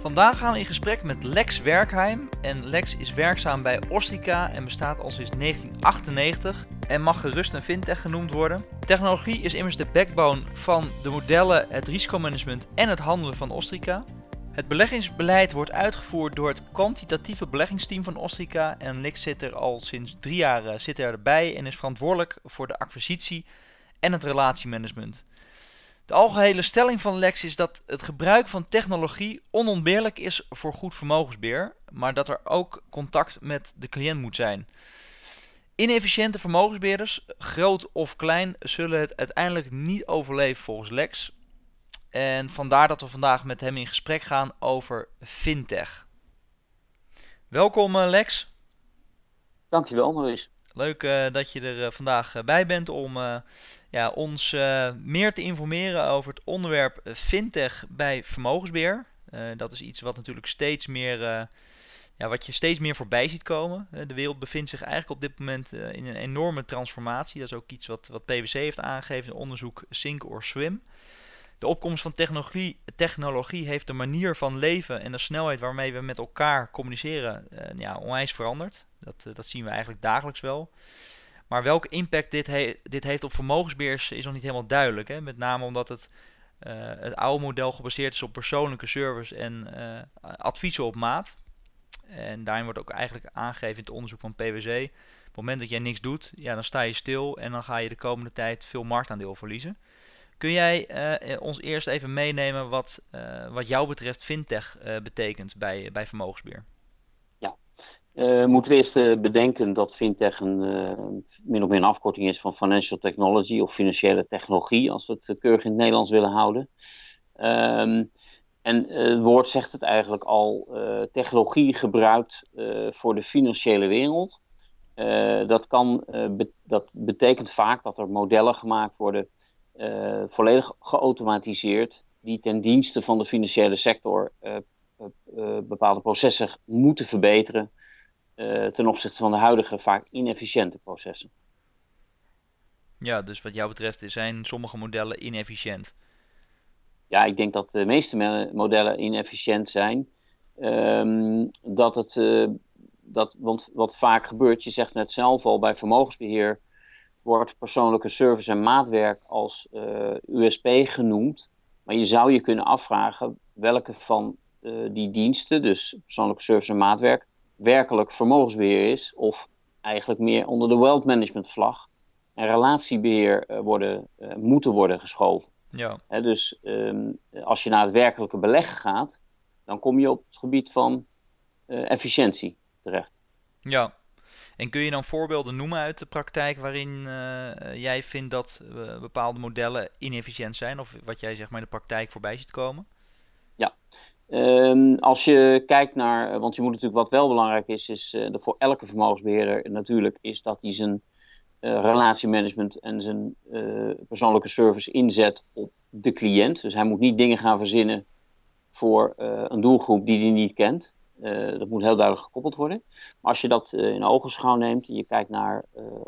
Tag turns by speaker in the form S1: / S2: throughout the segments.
S1: Vandaag gaan we in gesprek met Lex Werkheim. En Lex is werkzaam bij Ostrica en bestaat al sinds 1998 en mag gerust een fintech genoemd worden. Technologie is immers de backbone van de modellen, het risicomanagement en het handelen van Ostrica. Het beleggingsbeleid wordt uitgevoerd door het kwantitatieve beleggingsteam van Ostrica en Lex zit er al sinds drie jaar eh, zit er erbij en is verantwoordelijk voor de acquisitie en het relatiemanagement. De algehele stelling van Lex is dat het gebruik van technologie onontbeerlijk is voor goed vermogensbeheer, maar dat er ook contact met de cliënt moet zijn. Inefficiënte vermogensbeheerders, groot of klein, zullen het uiteindelijk niet overleven volgens Lex. En vandaar dat we vandaag met hem in gesprek gaan over fintech. Welkom uh, Lex.
S2: Dankjewel Maurice.
S1: Leuk uh, dat je er uh, vandaag bij bent om ja, ons meer te informeren over het onderwerp fintech bij vermogensbeheer. dat is iets wat natuurlijk steeds meer, ja, wat je steeds meer voorbij ziet komen. de wereld bevindt zich eigenlijk op dit moment in een enorme transformatie. Dat is ook iets wat, wat PwC heeft aangegeven in onderzoek Sink or Swim. De opkomst van technologie, technologie heeft de manier van leven en de snelheid waarmee we met elkaar communiceren ja, onwijs veranderd. Dat, dat zien we eigenlijk dagelijks wel. Maar welke impact dit, dit heeft op vermogensbeheers is nog niet helemaal duidelijk. Hè? Met name omdat het, uh, het oude model gebaseerd is op persoonlijke service en adviezen op maat. En daarin wordt ook eigenlijk aangegeven in het onderzoek van PwC. Op het moment dat jij niks doet, ja, dan sta je stil en dan ga je de komende tijd veel marktaandeel verliezen. Kun jij uh, ons eerst even meenemen wat, wat jou betreft fintech betekent bij, bij vermogensbeheer?
S2: Ja, moeten we eerst bedenken dat fintech een min of meer een afkorting is van financial technology of financiële technologie, als we het keurig in het Nederlands willen houden. Um, en het woord zegt het eigenlijk al, technologie gebruikt voor de financiële wereld. dat, kan, dat betekent vaak dat er modellen gemaakt worden uh, volledig geautomatiseerd, die ten dienste van de financiële sector uh, uh, bepaalde processen moeten verbeteren ten opzichte van de huidige vaak inefficiënte processen.
S1: Ja, dus wat jou betreft zijn sommige modellen inefficiënt.
S2: Ja, ik denk dat de meeste modellen inefficiënt zijn. Um, dat het, dat, want wat vaak gebeurt, je zegt net zelf al bij vermogensbeheer, wordt persoonlijke service en maatwerk als uh, eh, USP genoemd. Maar je zou je kunnen afvragen welke van uh, die diensten, dus persoonlijke service en maatwerk, werkelijk vermogensbeheer is. Of eigenlijk meer onder de wealth management vlag en relatiebeheer uh, worden, moeten worden geschoven. Ja. He, dus um, als je naar het werkelijke beleggen gaat, dan kom je op het gebied van efficiëntie terecht.
S1: Ja, en kun je dan voorbeelden noemen uit de praktijk waarin uh, jij vindt dat uh, bepaalde modellen inefficiënt zijn? Of wat jij zeg maar in de praktijk voorbij ziet komen?
S2: Ja, um, als je kijkt naar, want je moet natuurlijk wat wel belangrijk is, is uh, voor elke vermogensbeheerder natuurlijk, is dat hij zijn relatiemanagement en zijn persoonlijke service inzet op de cliënt. Dus hij moet niet dingen gaan verzinnen voor een doelgroep die hij niet kent. Dat moet heel duidelijk gekoppeld worden. Maar als je dat in ogenschouw neemt en je kijkt naar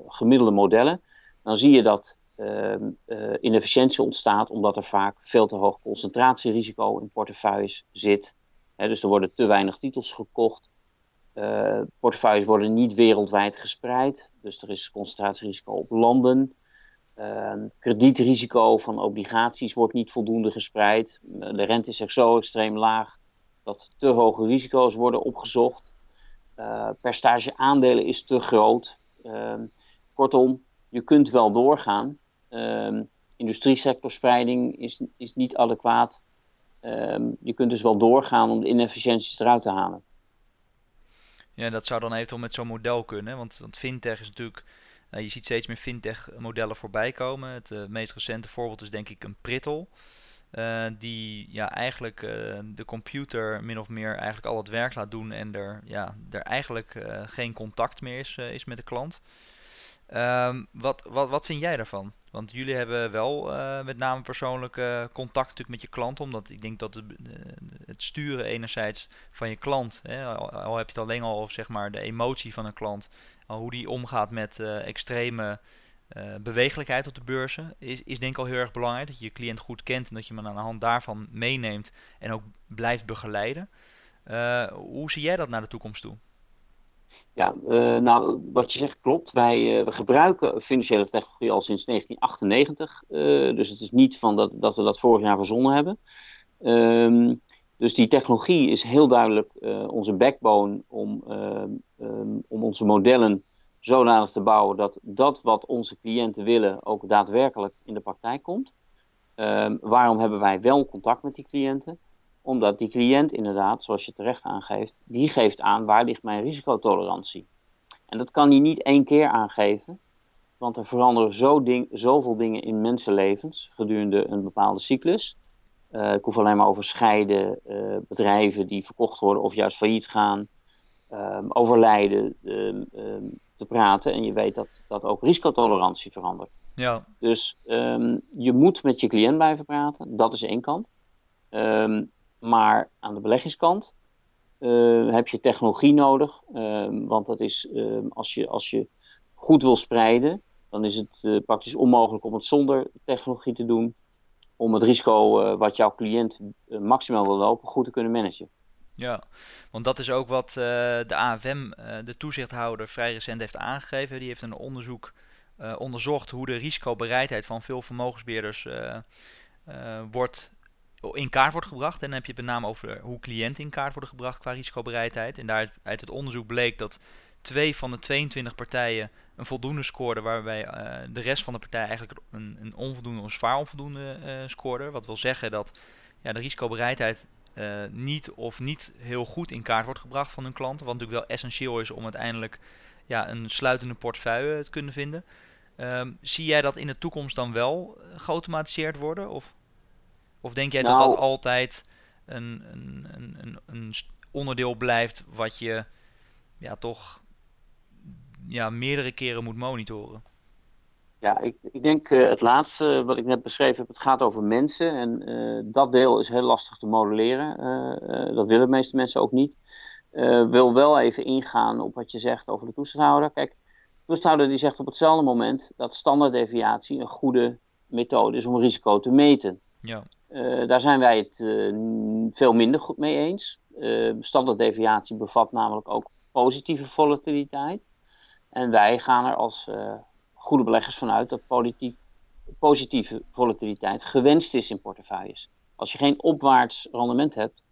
S2: gemiddelde modellen, dan zie je dat ehm, inefficiëntie ontstaat omdat er vaak veel te hoog concentratierisico in portefeuilles zit. Dus er worden te weinig titels gekocht. portefeuilles worden niet wereldwijd gespreid, dus er is concentratierisico op landen. Ehm, kredietrisico van obligaties wordt niet voldoende gespreid. De rente is echt zo extreem laag dat te hoge risico's worden opgezocht. Uh, percentage aandelen is te groot. Uh, kortom, je kunt wel doorgaan. Uh, industriesectorspreiding is, is niet adequaat. Ehm, je kunt dus wel doorgaan om de inefficiënties eruit te halen.
S1: Ja, dat zou dan eventueel met zo'n model kunnen. Want, want fintech is natuurlijk. Nou, je ziet steeds meer fintech-modellen voorbij komen. Het uh, meest recente voorbeeld is denk ik een Prittel. die ja, eigenlijk de computer min of meer eigenlijk al het werk laat doen en er, ja, er eigenlijk geen contact meer is, is met de klant. Um, wat, wat, wat vind jij daarvan? Want jullie hebben wel uh, met name persoonlijk uh, contact natuurlijk met je klant. Omdat ik denk dat het, het sturen enerzijds van je klant. Hè, al, heb je het alleen al over zeg maar, de emotie van een klant. Al hoe die omgaat met extreme bewegelijkheid op de beurzen. Is, is denk ik al heel erg belangrijk. Dat je je cliënt goed kent en dat je hem aan de hand daarvan meeneemt. En ook blijft begeleiden. hoe zie jij dat naar de toekomst toe?
S2: Ja, uh, nou, wat je zegt klopt. Wij uh, we gebruiken financiële technologie al sinds 1998. Uh, eh, dus het is niet van dat, dat we dat vorig jaar verzonnen hebben. Um, dus die technologie is heel duidelijk onze backbone om, um, om onze modellen zodanig te bouwen dat dat wat onze cliënten willen ook daadwerkelijk in de praktijk komt. Waarom hebben wij wel contact met die cliënten? Omdat die cliënt inderdaad, zoals je terecht aangeeft, die geeft aan waar ligt mijn risicotolerantie. En dat kan hij niet één keer aangeven, want er veranderen zo ding, zoveel dingen in mensenlevens gedurende een bepaalde cyclus. Uh, ik hoef alleen maar over scheiden, uh, bedrijven die verkocht worden of juist failliet gaan, um, overlijden um, um, te praten. En je weet dat, dat ook risicotolerantie verandert. Ja. Dus je moet met je cliënt blijven praten, dat is één kant. Maar aan de beleggingskant uh, heb je technologie nodig. Uh, want dat is, uh, als, je, als je goed wil spreiden, dan is het uh, praktisch onmogelijk om het zonder technologie te doen. Om het risico wat jouw cliënt maximaal wil lopen, goed te kunnen managen.
S1: Ja, want dat is ook wat de AFM, de toezichthouder, vrij recent heeft aangegeven. Die heeft een onderzoek onderzocht hoe de risicobereidheid van veel vermogensbeheerders wordt in kaart wordt gebracht. En dan heb je het met name over hoe cliënten in kaart worden gebracht qua risicobereidheid. En daar uit het onderzoek bleek dat twee van de 22 partijen een voldoende scoorden, waarbij uh, de rest van de partijen eigenlijk een, een onvoldoende of zwaar onvoldoende uh, scoorde. Wat wil zeggen dat ja, de risicobereidheid uh, niet of niet heel goed in kaart wordt gebracht van hun klanten. Wat natuurlijk wel essentieel is om uiteindelijk ja, een sluitende portefeuille te kunnen vinden. Um, zie jij dat in de toekomst dan wel geautomatiseerd worden? Of? Of denk jij dat dat nou- altijd een, een, een, een, onderdeel blijft wat je ja, toch ja, meerdere keren moet monitoren?
S2: Ja, ik, ik denk uh, het laatste wat ik net beschreven heb, het gaat over mensen. En uh, dat deel is heel lastig te modelleren. Uh, dat willen de meeste mensen ook niet. wil wel even ingaan op wat je zegt over de toezichthouder. Kijk, de toezichthouder die zegt op hetzelfde moment dat standaarddeviatie een goede methode is om risico te meten. Ja. Uh, daar zijn wij het uh, veel minder goed mee eens. Uh, standaarddeviatie bevat namelijk ook positieve volatiliteit. En wij gaan er als goede beleggers vanuit dat positieve volatiliteit gewenst is in portefeuilles. Als je geen opwaarts rendement hebt,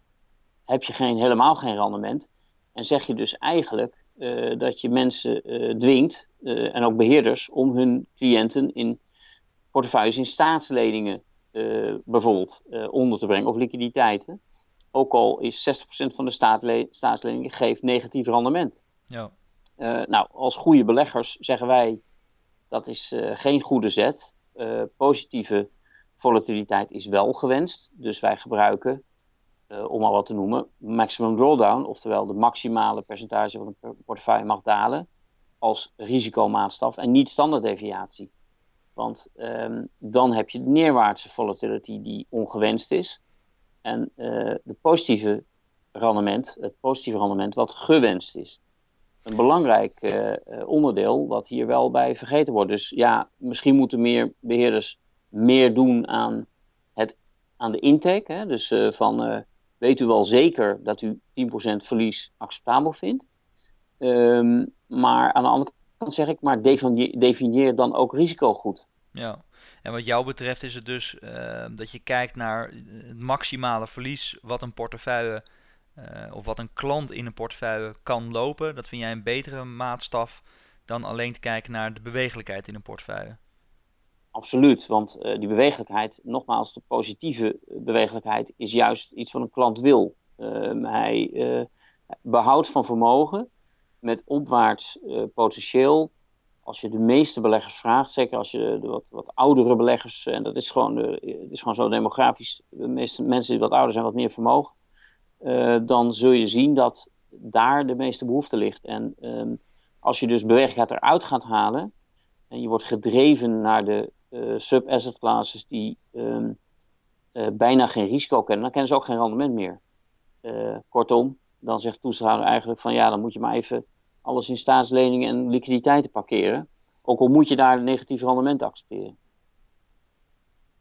S2: heb je geen, helemaal geen rendement. En zeg je dus eigenlijk dat je mensen dwingt, en ook beheerders, om hun cliënten in portefeuilles in staatsleningen bijvoorbeeld uh, onder te brengen, of liquiditeiten. Ook al is 60% van de staatsle staatsleningen geeft negatief rendement. Ja. Uh, nou, als goede beleggers zeggen wij dat is geen goede zet. positieve volatiliteit is wel gewenst. Dus wij gebruiken, om al wat te noemen, maximum drawdown, oftewel de maximale percentage van een portefeuille mag dalen, als risicomaatstaf en niet standaarddeviatie. Want um, dan heb je de neerwaartse volatility die ongewenst is. En uh, de positieve rendement, het positieve rendement wat gewenst is. Een belangrijk uh, onderdeel wat hier wel bij vergeten wordt. Dus ja, misschien moeten meer beheerders meer doen aan, het, aan de intake. Hè? Dus van weet u wel zeker dat u 10% verlies acceptabel vindt. Um, maar aan de andere kant zeg ik, maar definieer, definieer dan ook risico goed.
S1: Ja, en wat jou betreft is het dus uh, dat je kijkt naar het maximale verlies wat een portefeuille uh, of wat een klant in een portefeuille kan lopen. Dat vind jij een betere maatstaf dan alleen te kijken naar de bewegelijkheid in een portefeuille.
S2: Absoluut, want uh, die bewegelijkheid, nogmaals, de positieve bewegelijkheid is juist iets wat een klant wil. Ehm, hij behoudt van vermogen met opwaarts potentieel als je de meeste beleggers vraagt, zeker als je de wat, wat oudere beleggers, en dat is gewoon, het is gewoon zo demografisch, de meeste mensen die wat ouder zijn, wat meer vermogen, dan zul je zien dat daar de meeste behoefte ligt. En ehm, als je dus bewegingsheid eruit gaat halen en je wordt gedreven naar de sub-asset classes die ehm, bijna geen risico kennen, dan kennen ze ook geen rendement meer. kortom, dan zegt toezichthouder eigenlijk van ja, dan moet je maar even alles in staatsleningen en liquiditeiten parkeren. Ook al moet je daar negatieve rendementen accepteren.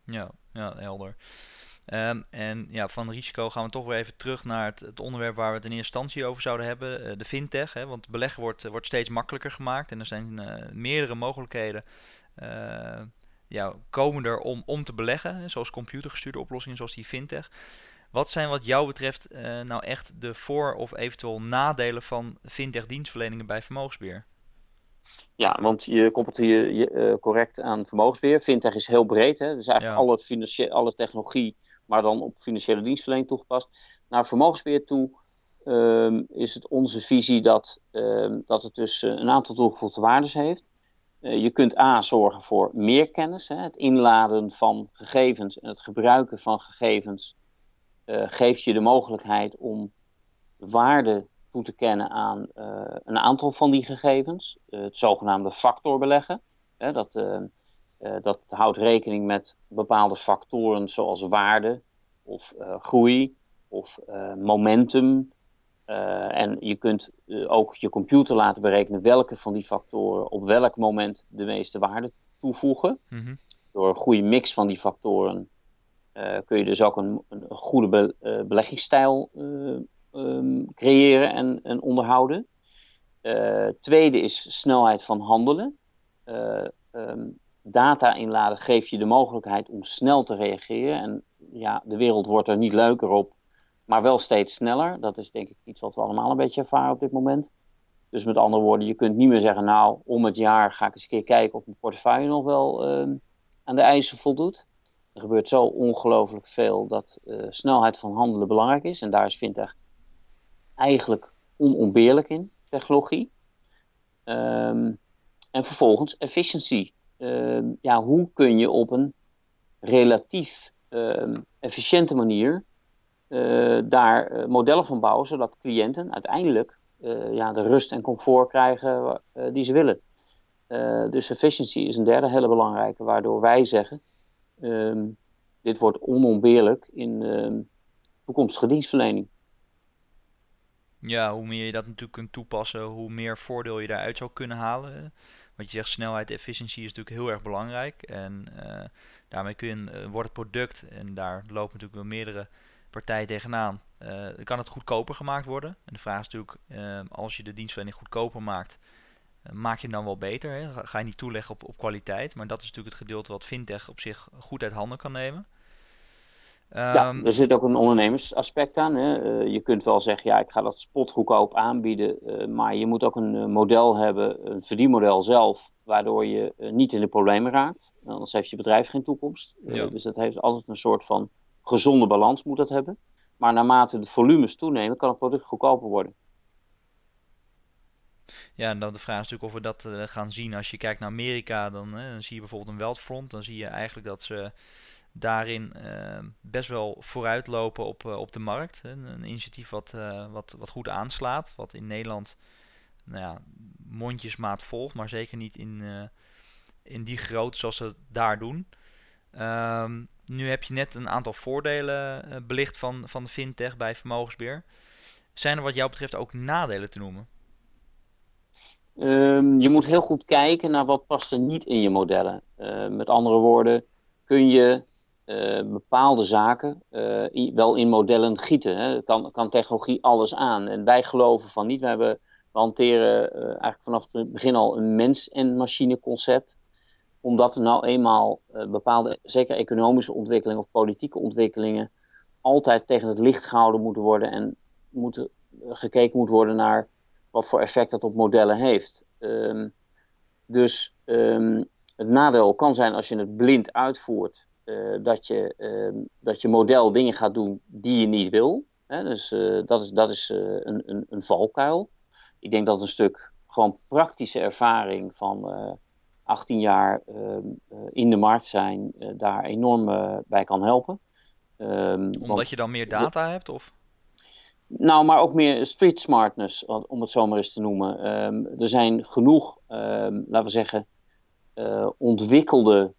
S1: Ja, ja helder. Um, en ja, van risico gaan we toch weer even terug naar het, het, onderwerp waar we het in eerste instantie over zouden hebben, uh, de fintech. Hè, want beleggen wordt, wordt steeds makkelijker gemaakt en er zijn uh, meerdere mogelijkheden uh, ja, komen er om, om te beleggen, zoals computergestuurde oplossingen zoals die fintech. Wat zijn wat jou betreft uh, nou echt de voor- of eventueel nadelen van fintech-dienstverleningen bij vermogensbeheer?
S2: Ja, want je koppelt hier uh, correct aan vermogensbeheer. Fintech is heel breed. Hè? Dus eigenlijk alle, financie- alle technologie, maar dan op financiële dienstverlening toegepast. Naar vermogensbeheer toe um, is het onze visie dat, um, dat het dus uh, een aantal toegevoegde waardes heeft. Uh, je kunt A zorgen voor meer kennis, hè? het inladen van gegevens en het gebruiken van gegevens geeft je de mogelijkheid om waarde toe te kennen aan uh, een aantal van die gegevens. Uh, het zogenaamde factorbeleggen. Hè, dat, dat houdt rekening met bepaalde factoren zoals waarde of groei of momentum. en je kunt ook je computer laten berekenen welke van die factoren op welk moment de meeste waarde toevoegen. Mm -hmm. Door een goede mix van die factoren kun je dus ook een, goede be, uh, beleggingsstijl uh, um, creëren en, en onderhouden. tweede is snelheid van handelen. Um, data inladen geeft je de mogelijkheid om snel te reageren. En ja, de wereld wordt er niet leuker op, maar wel steeds sneller. Dat is denk ik iets wat we allemaal een beetje ervaren op dit moment. Dus met andere woorden, je kunt niet meer zeggen, nou, om het jaar ga ik eens een keer kijken of mijn portefeuille nog wel aan de eisen voldoet. Er gebeurt zo ongelooflijk veel dat uh, snelheid van handelen belangrijk is. En daar is Fintech eigenlijk onontbeerlijk in, technologie. Um, en vervolgens efficiency. Um, ja, hoe kun je op een relatief um, efficiënte manier uh, daar uh, modellen van bouwen, zodat cliënten uiteindelijk ja, de rust en comfort krijgen die ze willen. dus efficiency is een derde hele belangrijke, waardoor wij zeggen Um, dit wordt onontbeerlijk in um, toekomstige dienstverlening.
S1: Ja, hoe meer je dat natuurlijk kunt toepassen, hoe meer voordeel je daaruit zou kunnen halen. Want je zegt snelheid, efficiëntie is natuurlijk heel erg belangrijk. En uh, daarmee kun je, uh, wordt het product, en daar lopen natuurlijk wel meerdere partijen tegenaan, uh, kan het goedkoper gemaakt worden. En de vraag is natuurlijk, ehm, als je de dienstverlening goedkoper maakt, maak je hem dan wel beter. Hè? Ga je niet toeleggen op, op kwaliteit. Maar dat is natuurlijk het gedeelte wat fintech op zich goed uit handen kan nemen.
S2: Ja, um, er zit ook een ondernemersaspect aan. Hè. Uh, je kunt wel zeggen, ja, ik ga dat spotgoedkoop aanbieden. Uh, maar je moet ook een uh, model hebben, een verdienmodel zelf, waardoor je niet in de problemen raakt. Anders heeft je bedrijf geen toekomst. Ja. Dus dat heeft altijd een soort van gezonde balans moet dat hebben. Maar naarmate de volumes toenemen, kan het product goedkoper worden.
S1: Ja, en dan de vraag is natuurlijk of we dat uh, gaan zien. Als je kijkt naar Amerika, dan, uh, dan zie je bijvoorbeeld een Wealthfront. Dan zie je eigenlijk dat ze daarin uh, best wel vooruitlopen op, op de markt. Een, initiatief wat, wat, wat goed aanslaat. Wat in Nederland nou ja, mondjesmaat volgt, maar zeker niet in, in die grootte zoals ze het daar doen. Um, nu heb je net een aantal voordelen belicht van, van de fintech bij vermogensbeheer. Zijn er wat jou betreft ook nadelen te noemen?
S2: Um, je moet heel goed kijken naar wat past er niet in je modellen. Uh, met andere woorden, kun je uh, bepaalde zaken uh, wel in modellen gieten. Hè? Kan, kan technologie alles aan? En wij geloven van niet. We, hebben, we hanteren eigenlijk vanaf het begin al een mens- en machine concept. Omdat er nou eenmaal bepaalde, zeker economische ontwikkelingen of politieke ontwikkelingen, altijd tegen het licht gehouden moeten worden en moeten, gekeken moet worden naar wat voor effect dat op modellen heeft. Um, dus um, het nadeel kan zijn als je het blind uitvoert, uh, dat, je, uh, dat je model dingen gaat doen die je niet wil. Hè? Dus uh, dat is, dat is een, een, een valkuil. Ik denk dat een stuk gewoon praktische ervaring van 18 jaar ehm, in de markt zijn daar enorm bij kan helpen.
S1: Um, Omdat je dan meer data hebt? Of?
S2: Nou, maar ook meer street smartness, om het zo maar eens te noemen. Ehm, er zijn genoeg, laten we zeggen, ontwikkelde,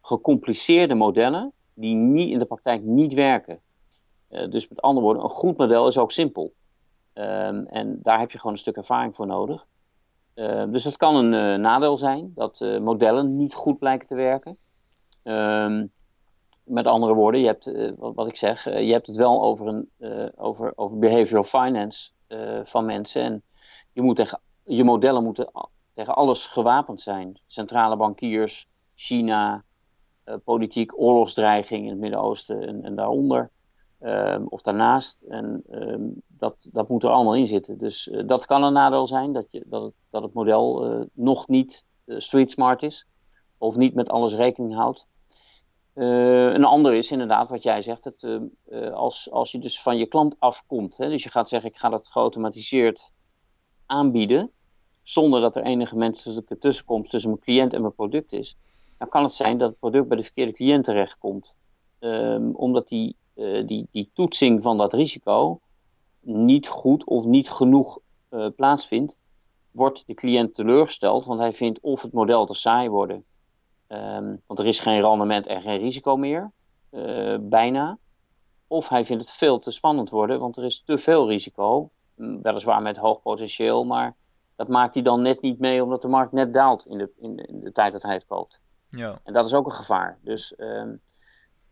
S2: gecompliceerde modellen die niet, in de praktijk niet werken. Uh, dus met andere woorden, een goed model is ook simpel. En daar heb je gewoon een stuk ervaring voor nodig. Dus dat kan een uh, nadeel zijn, dat modellen niet goed blijken te werken. Met andere woorden, je hebt, wat, wat, ik zeg, je hebt het wel over, een, over, over behavioral finance van mensen. En je, moet tegen, je modellen moeten tegen alles gewapend zijn. Centrale bankiers, China, politiek, oorlogsdreiging in het Midden-Oosten en, en daaronder. Um, of daarnaast. En um, dat, dat moet er allemaal in zitten. Dus dat kan een nadeel zijn, dat, je, dat, het, dat het model nog niet street smart is. Of niet met alles rekening houdt. Een ander is inderdaad wat jij zegt, het, als, als je dus van je klant afkomt. Hè, dus je gaat zeggen, ik ga dat geautomatiseerd aanbieden. Zonder dat er enige menselijke tussenkomst tussen mijn cliënt en mijn product is. Dan kan het zijn dat het product bij de verkeerde cliënt terechtkomt. Um, omdat die die, die toetsing van dat risico niet goed of niet genoeg plaatsvindt, wordt de cliënt teleurgesteld, want hij vindt of het model te saai worden, um, want er is geen rendement en geen risico meer, uh, bijna. Of hij vindt het veel te spannend worden, want er is te veel risico, weliswaar met hoog potentieel, maar dat maakt hij dan net niet mee omdat de markt net daalt in de, in de, in de tijd dat hij het koopt. Ja. En dat is ook een gevaar. Dus um,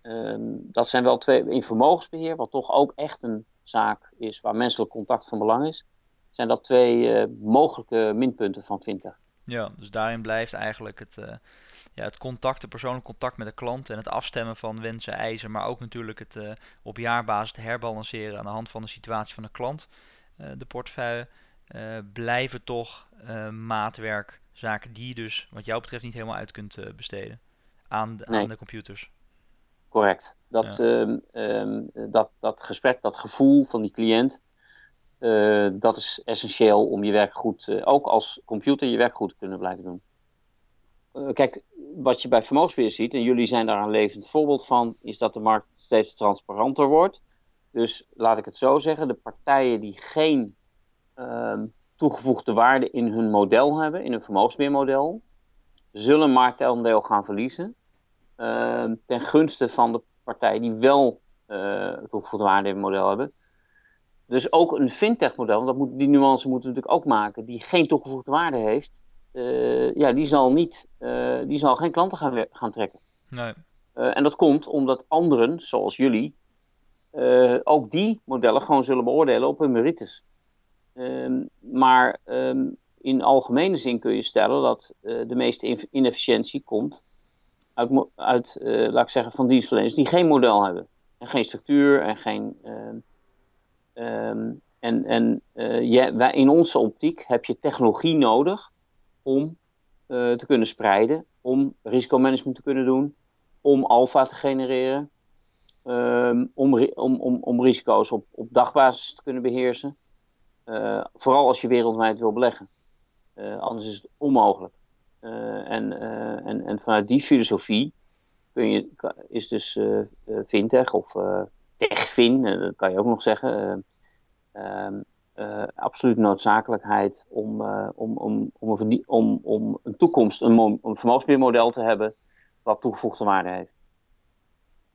S2: Ehm, dat zijn wel twee, in vermogensbeheer, wat toch ook echt een zaak is waar menselijk contact van belang is, zijn dat twee uh, mogelijke minpunten van fintech.
S1: Ja, dus daarin blijft eigenlijk het, uh, ja, het contact, het persoonlijk contact met de klant en het afstemmen van wensen, eisen, maar ook natuurlijk het uh, op jaarbasis te herbalanceren aan de hand van de situatie van de klant, de portefeuille, blijven toch maatwerk, zaken die je dus wat jou betreft niet helemaal uit kunt besteden aan de, aan de computers.
S2: Correct. Dat, ehm, ehm, dat, dat gesprek, dat gevoel van die cliënt, dat is essentieel om je werk goed, ook als computer, je werk goed te kunnen blijven doen. Uh, kijk, wat je bij vermogensbeheer ziet, en jullie zijn daar een levend voorbeeld van, is dat de markt steeds transparanter wordt. Dus laat ik het zo zeggen, de partijen die geen ehm, toegevoegde waarde in hun model hebben, in hun vermogensbeheermodel, zullen marktaandeel gaan verliezen. Ehm, ten gunste van de partijen die wel uh, toegevoegde waarde in het model hebben. Dus ook een fintech-model, dat moet, die nuance moeten we natuurlijk ook maken, die geen toegevoegde waarde heeft, uh, ja, die zal, niet, uh, die zal geen klanten gaan, gaan trekken. Nee. en dat komt omdat anderen, zoals jullie, ook die modellen gewoon zullen beoordelen op hun merites. Um, maar um, in algemene zin kun je stellen dat de meeste inefficiëntie komt uit, uit laat ik zeggen, van dienstverleners die geen model hebben. En geen structuur en geen. Um, en en je, wij, in onze optiek heb je technologie nodig om uh, te kunnen spreiden, om risicomanagement te kunnen doen, om alfa te genereren, um, om, om, om, om risico's op, op dagbasis te kunnen beheersen. vooral als je wereldwijd wil beleggen. anders is het onmogelijk. Eh, en, eh, en, en vanuit die filosofie kun je, is dus fintech of techfin, dat kan je ook nog zeggen, ehm, absoluut noodzakelijkheid om, om, om, om, een, om, om een toekomst, een, een vermogensbeheermodel te hebben wat toegevoegde waarde heeft.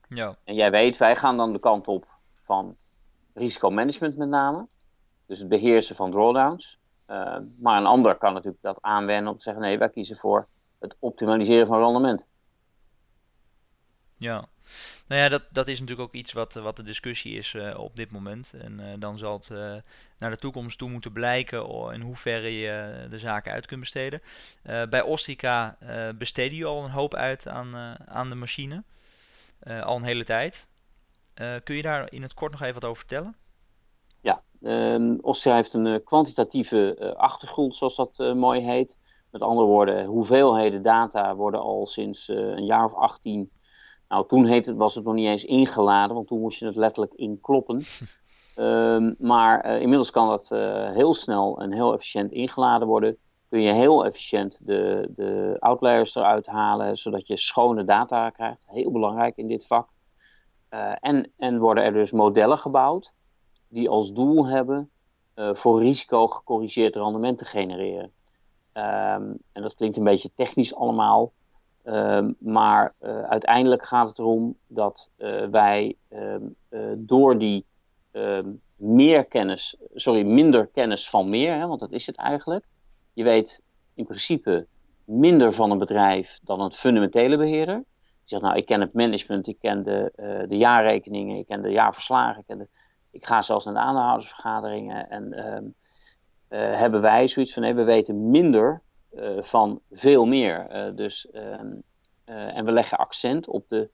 S2: Ja. En jij weet, wij gaan dan de kant op van risicomanagement met name. Dus het beheersen van drawdowns. Uh, maar een ander kan natuurlijk dat aanwenden om te zeggen: nee, wij kiezen voor het optimaliseren van rendement.
S1: Ja, nou ja, dat, dat is natuurlijk ook iets wat, wat de discussie is uh, op dit moment. En uh, dan zal het naar de toekomst toe moeten blijken in hoeverre je de zaken uit kunt besteden. bij Ostrica besteden je al een hoop uit aan, aan de machine, al een hele tijd. kun je daar in het kort nog even wat over vertellen?
S2: Ja, um, heeft een kwantitatieve achtergrond, zoals dat mooi heet. Met andere woorden, hoeveelheden data worden al sinds een jaar of 18 nou, toen heet het, was het nog niet eens ingeladen, want toen moest je het letterlijk inkloppen. Ehm, maar inmiddels kan dat heel snel en heel efficiënt ingeladen worden. Kun je heel efficiënt de, de outliers eruit halen, zodat je schone data krijgt. Heel belangrijk in dit vak. en, en worden er dus modellen gebouwd die als doel hebben voor risico gecorrigeerd rendement te genereren. Ehm, en dat klinkt een beetje technisch allemaal. Ehm, maar uh, uiteindelijk gaat het erom dat uh, wij um, uh, door die meer kennis, sorry, minder kennis van meer, hè, want dat is het eigenlijk. Je weet in principe minder van een bedrijf dan een fundamentele beheerder. Je zegt, nou, ik ken het management, ik ken de, de jaarrekeningen, ik ken de jaarverslagen, ik, ik ga zelfs naar de aandeelhoudersvergaderingen en hebben wij zoiets van nee, we weten minder van veel meer. Uh, dus, ehm, en we leggen accent op de,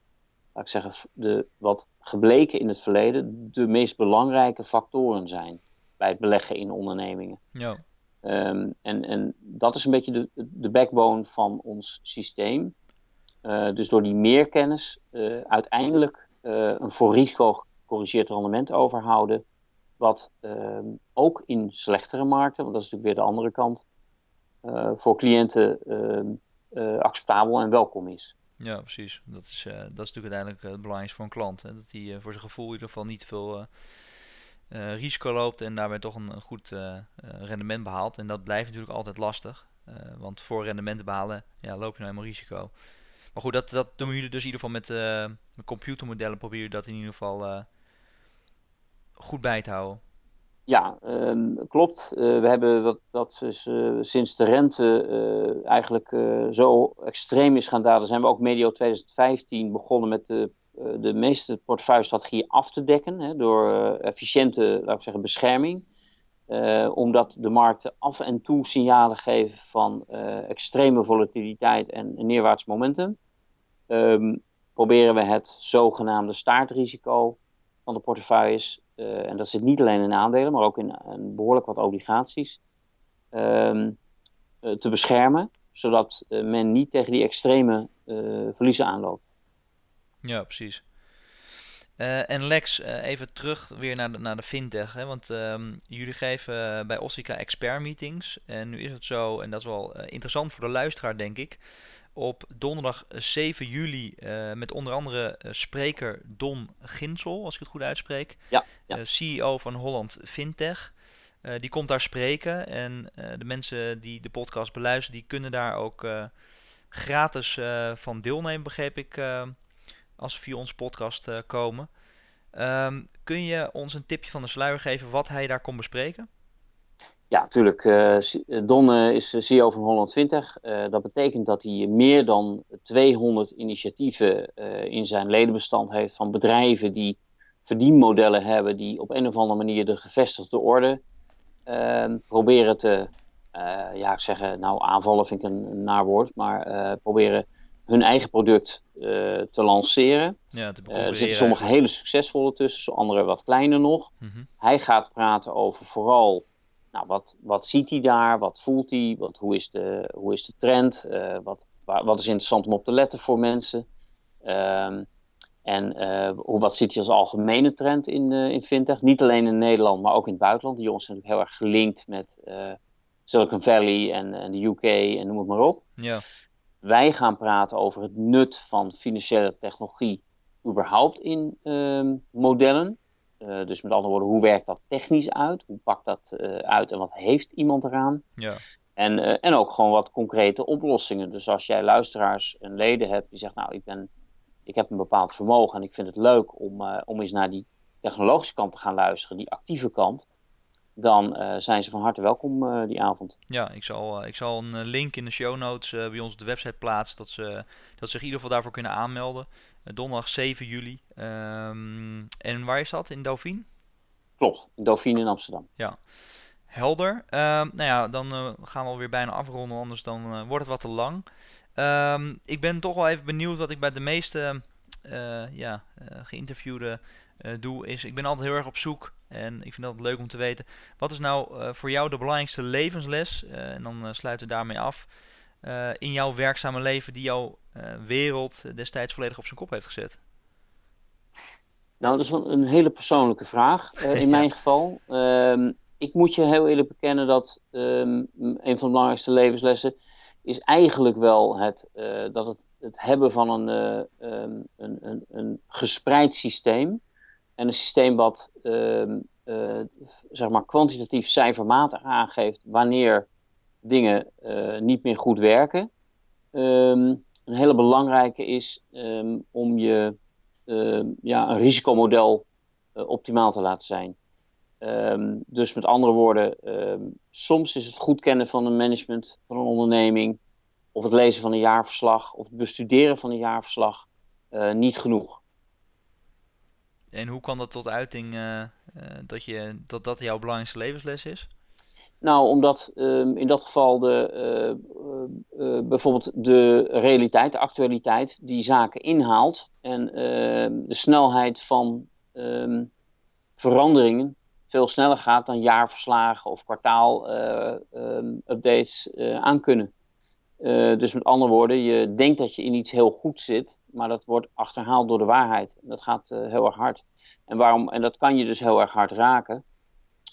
S2: laat ik zeggen, de, wat gebleken in het verleden de meest belangrijke factoren zijn bij het beleggen in ondernemingen. Ja. Um, en, en dat is een beetje de, de backbone van ons systeem. dus door die meerkennis uiteindelijk een voor risico gecorrigeerd rendement overhouden wat ehm, ook in slechtere markten, want dat is natuurlijk weer de andere kant, voor cliënten ehm, eh, acceptabel en welkom is.
S1: Ja, precies. Dat is, uh, dat is natuurlijk uiteindelijk het belangrijkste voor een klant. Hè? Dat hij voor zijn gevoel in ieder geval niet veel risico loopt en daarbij toch een, goed rendement behaalt. En dat blijft natuurlijk altijd lastig. want voor rendement behalen ja, loop je nou helemaal risico. Maar goed, dat, dat doen jullie dus in ieder geval met, met computermodellen. Probeer je dat in ieder geval goed bij te houden.
S2: Ja, um, klopt. Uh, we hebben wat, dat dus, uh, sinds de rente uh, eigenlijk zo extreem is gaan dalen, zijn we ook medio 2015 begonnen met de, de meeste portefeuillestrategieën af te dekken hè, door efficiënte, laat ik zeggen, bescherming. omdat de markten af en toe signalen geven van extreme volatiliteit en, neerwaarts momentum. Um, proberen we het zogenaamde staartrisico van de portefeuilles uh, en dat zit niet alleen in aandelen, maar ook in, in behoorlijk wat obligaties, um, uh, te beschermen, zodat uh, men niet tegen die extreme verliezen aanloopt.
S1: Ja, precies. en Lex, even terug weer naar de, naar de fintech. Hè? Want um, jullie geven bij Ossica expert meetings. En nu is het zo, en dat is wel interessant voor de luisteraar, denk ik op donderdag 7 juli uh, met onder andere uh, spreker Don Ginsel, als ik het goed uitspreek.
S2: Ja, ja.
S1: Uh, CEO van Holland Fintech. die komt daar spreken en de mensen die de podcast beluisteren, die kunnen daar ook gratis van deelnemen, begreep ik, als ze via onze podcast komen. Um, kun je ons een tipje van de sluier geven wat hij daar kon bespreken?
S2: Ja, natuurlijk. Uh, Don is CEO van Holland 20. Uh, dat betekent dat hij meer dan 200 initiatieven in zijn ledenbestand heeft van bedrijven die verdienmodellen hebben die op een of andere manier de gevestigde orde ehm, proberen te, ja, ik zeg, nou aanvallen vind ik een, een naar woord, maar proberen hun eigen product te lanceren. Ja, te er zitten sommige hele succesvolle tussen, andere wat kleiner nog. Mm -hmm. Hij gaat praten over vooral nou, wat, wat ziet hij daar? Wat voelt hij? Wat, hoe, is de, hoe is de trend? Uh, wat, wat is interessant om op te letten voor mensen? Um, en uh, hoe, wat ziet hij als algemene trend in, uh, in fintech? Niet alleen in Nederland, maar ook in het buitenland. Die jongens zijn natuurlijk heel erg gelinkt met Silicon Valley en, en, de UK en noem het maar op. Ja. Wij gaan praten over het nut van financiële technologie überhaupt in um, modellen. Uh, dus met andere woorden, hoe werkt dat technisch uit? Hoe pakt dat uh, uit en wat heeft iemand eraan? Ja. En, uh, en ook gewoon wat concrete oplossingen. Dus als jij luisteraars en leden hebt die zeggen, nou, ik, ben, ik heb een bepaald vermogen en ik vind het leuk om, om eens naar die technologische kant te gaan luisteren, die actieve kant, dan zijn ze van harte welkom die avond.
S1: Ja, ik zal, ik zal een link in de show notes bij ons op de website plaatsen, dat ze, dat ze zich in ieder geval daarvoor kunnen aanmelden. Eh, donderdag 7 juli. Um, en waar is dat? In Dauphine?
S2: Klopt, in Dauphine in Amsterdam.
S1: Ja. Helder. Um, nou ja, dan uh, gaan we alweer bijna afronden, anders dan uh, wordt het wat te lang. Um, ik ben toch wel even benieuwd wat ik bij de meeste uh, ja, geïnterviewden doe. Is, ik ben altijd heel erg op zoek en ik vind dat leuk om te weten. Wat is nou voor jou de belangrijkste levensles? en dan sluiten we daarmee af. in jouw werkzame leven die jou wereld destijds volledig op zijn kop heeft gezet?
S2: Nou, dat is een hele persoonlijke vraag in mijn geval. Ehm, ik moet je heel eerlijk bekennen dat um, een van de belangrijkste levenslessen is eigenlijk wel het, dat het, het hebben van een, um, een, een, een gespreid systeem. En een systeem wat zeg maar kwantitatief cijfermatig aangeeft wanneer dingen niet meer goed werken. Um, een hele belangrijke is ehm, om je ehm, ja, een risicomodel uh, optimaal te laten zijn. Ehm, dus met andere woorden, soms is het goed kennen van een management, van een onderneming, of het lezen van een jaarverslag, of het bestuderen van een jaarverslag uh, niet genoeg.
S1: En hoe kan dat tot uiting uh, dat, je, dat dat jouw belangrijkste levensles is?
S2: Nou, omdat um, in dat geval de, uh, uh, bijvoorbeeld de realiteit, de actualiteit, die zaken inhaalt. En uh, de snelheid van um, veranderingen veel sneller gaat dan jaarverslagen of kwartaal-updates ehm, aan kunnen. dus met andere woorden, je denkt dat je in iets heel goed zit, maar dat wordt achterhaald door de waarheid. Dat gaat heel erg hard. En, waarom, en dat kan je dus heel erg hard raken.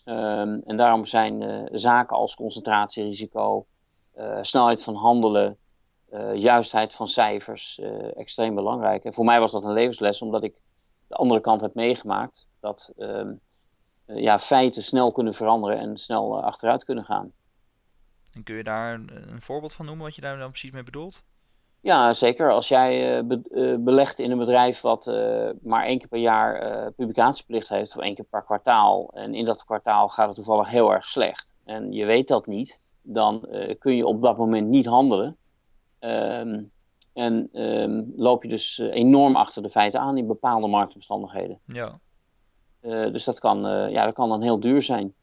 S2: Um, en daarom zijn uh, zaken als concentratierisico, uh, snelheid van handelen, uh, juistheid van cijfers extreem belangrijk. En voor mij was dat een levensles, omdat ik de andere kant heb meegemaakt. Dat um, ja, feiten snel kunnen veranderen en snel achteruit kunnen gaan.
S1: En kun je daar een, een voorbeeld van noemen wat je daar dan precies mee bedoelt?
S2: Ja, zeker. Als jij uh, belegt in een bedrijf wat uh, maar één keer per jaar publicatieplicht heeft, of één keer per kwartaal, en in dat kwartaal gaat het toevallig heel erg slecht, en je weet dat niet, dan kun je op dat moment niet handelen. Um, en um, loop je dus enorm achter de feiten aan in bepaalde marktomstandigheden.
S1: Ja.
S2: dus dat kan, ja, dat kan dan heel duur zijn.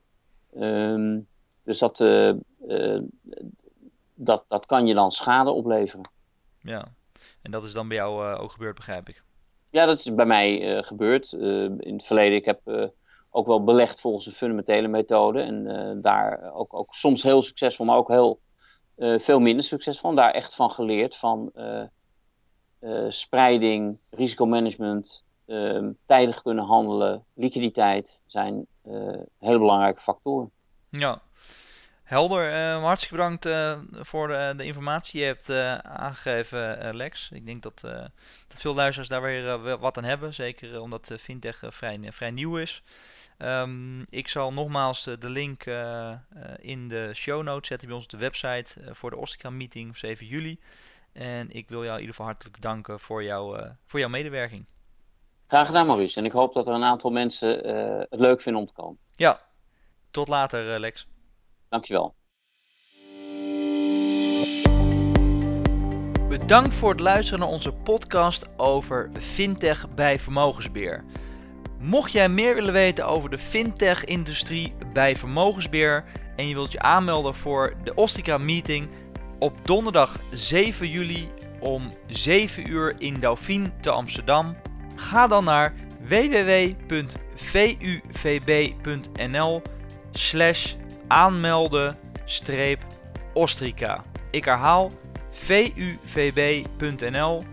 S2: Um, dus dat, dat, dat kan je dan schade opleveren.
S1: Ja, en dat is dan bij jou uh, ook gebeurd, begrijp ik.
S2: Ja, dat is bij mij uh, gebeurd. Uh, in het verleden, ik heb ook wel belegd volgens een fundamentele methode. En daar ook, ook soms heel succesvol, maar ook heel veel minder succesvol. En daar echt van geleerd van spreiding, risicomanagement, ehm, tijdig kunnen handelen, liquiditeit zijn hele belangrijke factoren.
S1: Ja, Helder, uh, hartstikke bedankt uh, voor de, de, informatie je hebt uh, aangegeven, Lex. Ik denk dat, dat veel luisteraars daar weer wat aan hebben, zeker omdat fintech vrij, vrij nieuw is. Um, ik zal nogmaals de link in de show notes zetten bij ons op de website voor de Ostica meeting op 7 juli. En ik wil jou in ieder geval hartelijk danken voor, jou, voor jouw medewerking.
S2: Graag gedaan, Maurice. En ik hoop dat er een aantal mensen het leuk vinden om te komen.
S1: Ja, tot later, Lex.
S2: Dankjewel.
S1: Bedankt voor het luisteren naar onze podcast over fintech bij vermogensbeheer. Mocht jij meer willen weten over de fintech-industrie bij vermogensbeheer en je wilt je aanmelden voor de Ostica Meeting op donderdag 7 juli om 7 uur in Dauphine te Amsterdam, ga dan naar www.vuvb.nl slash aanmelden-ostrika. Ik herhaal vuvb.nl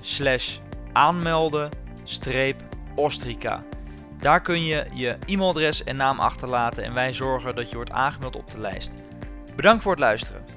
S1: slash aanmelden-ostrika. Daar kun je je e-mailadres en naam achterlaten en wij zorgen dat je wordt aangemeld op de lijst. Bedankt voor het luisteren.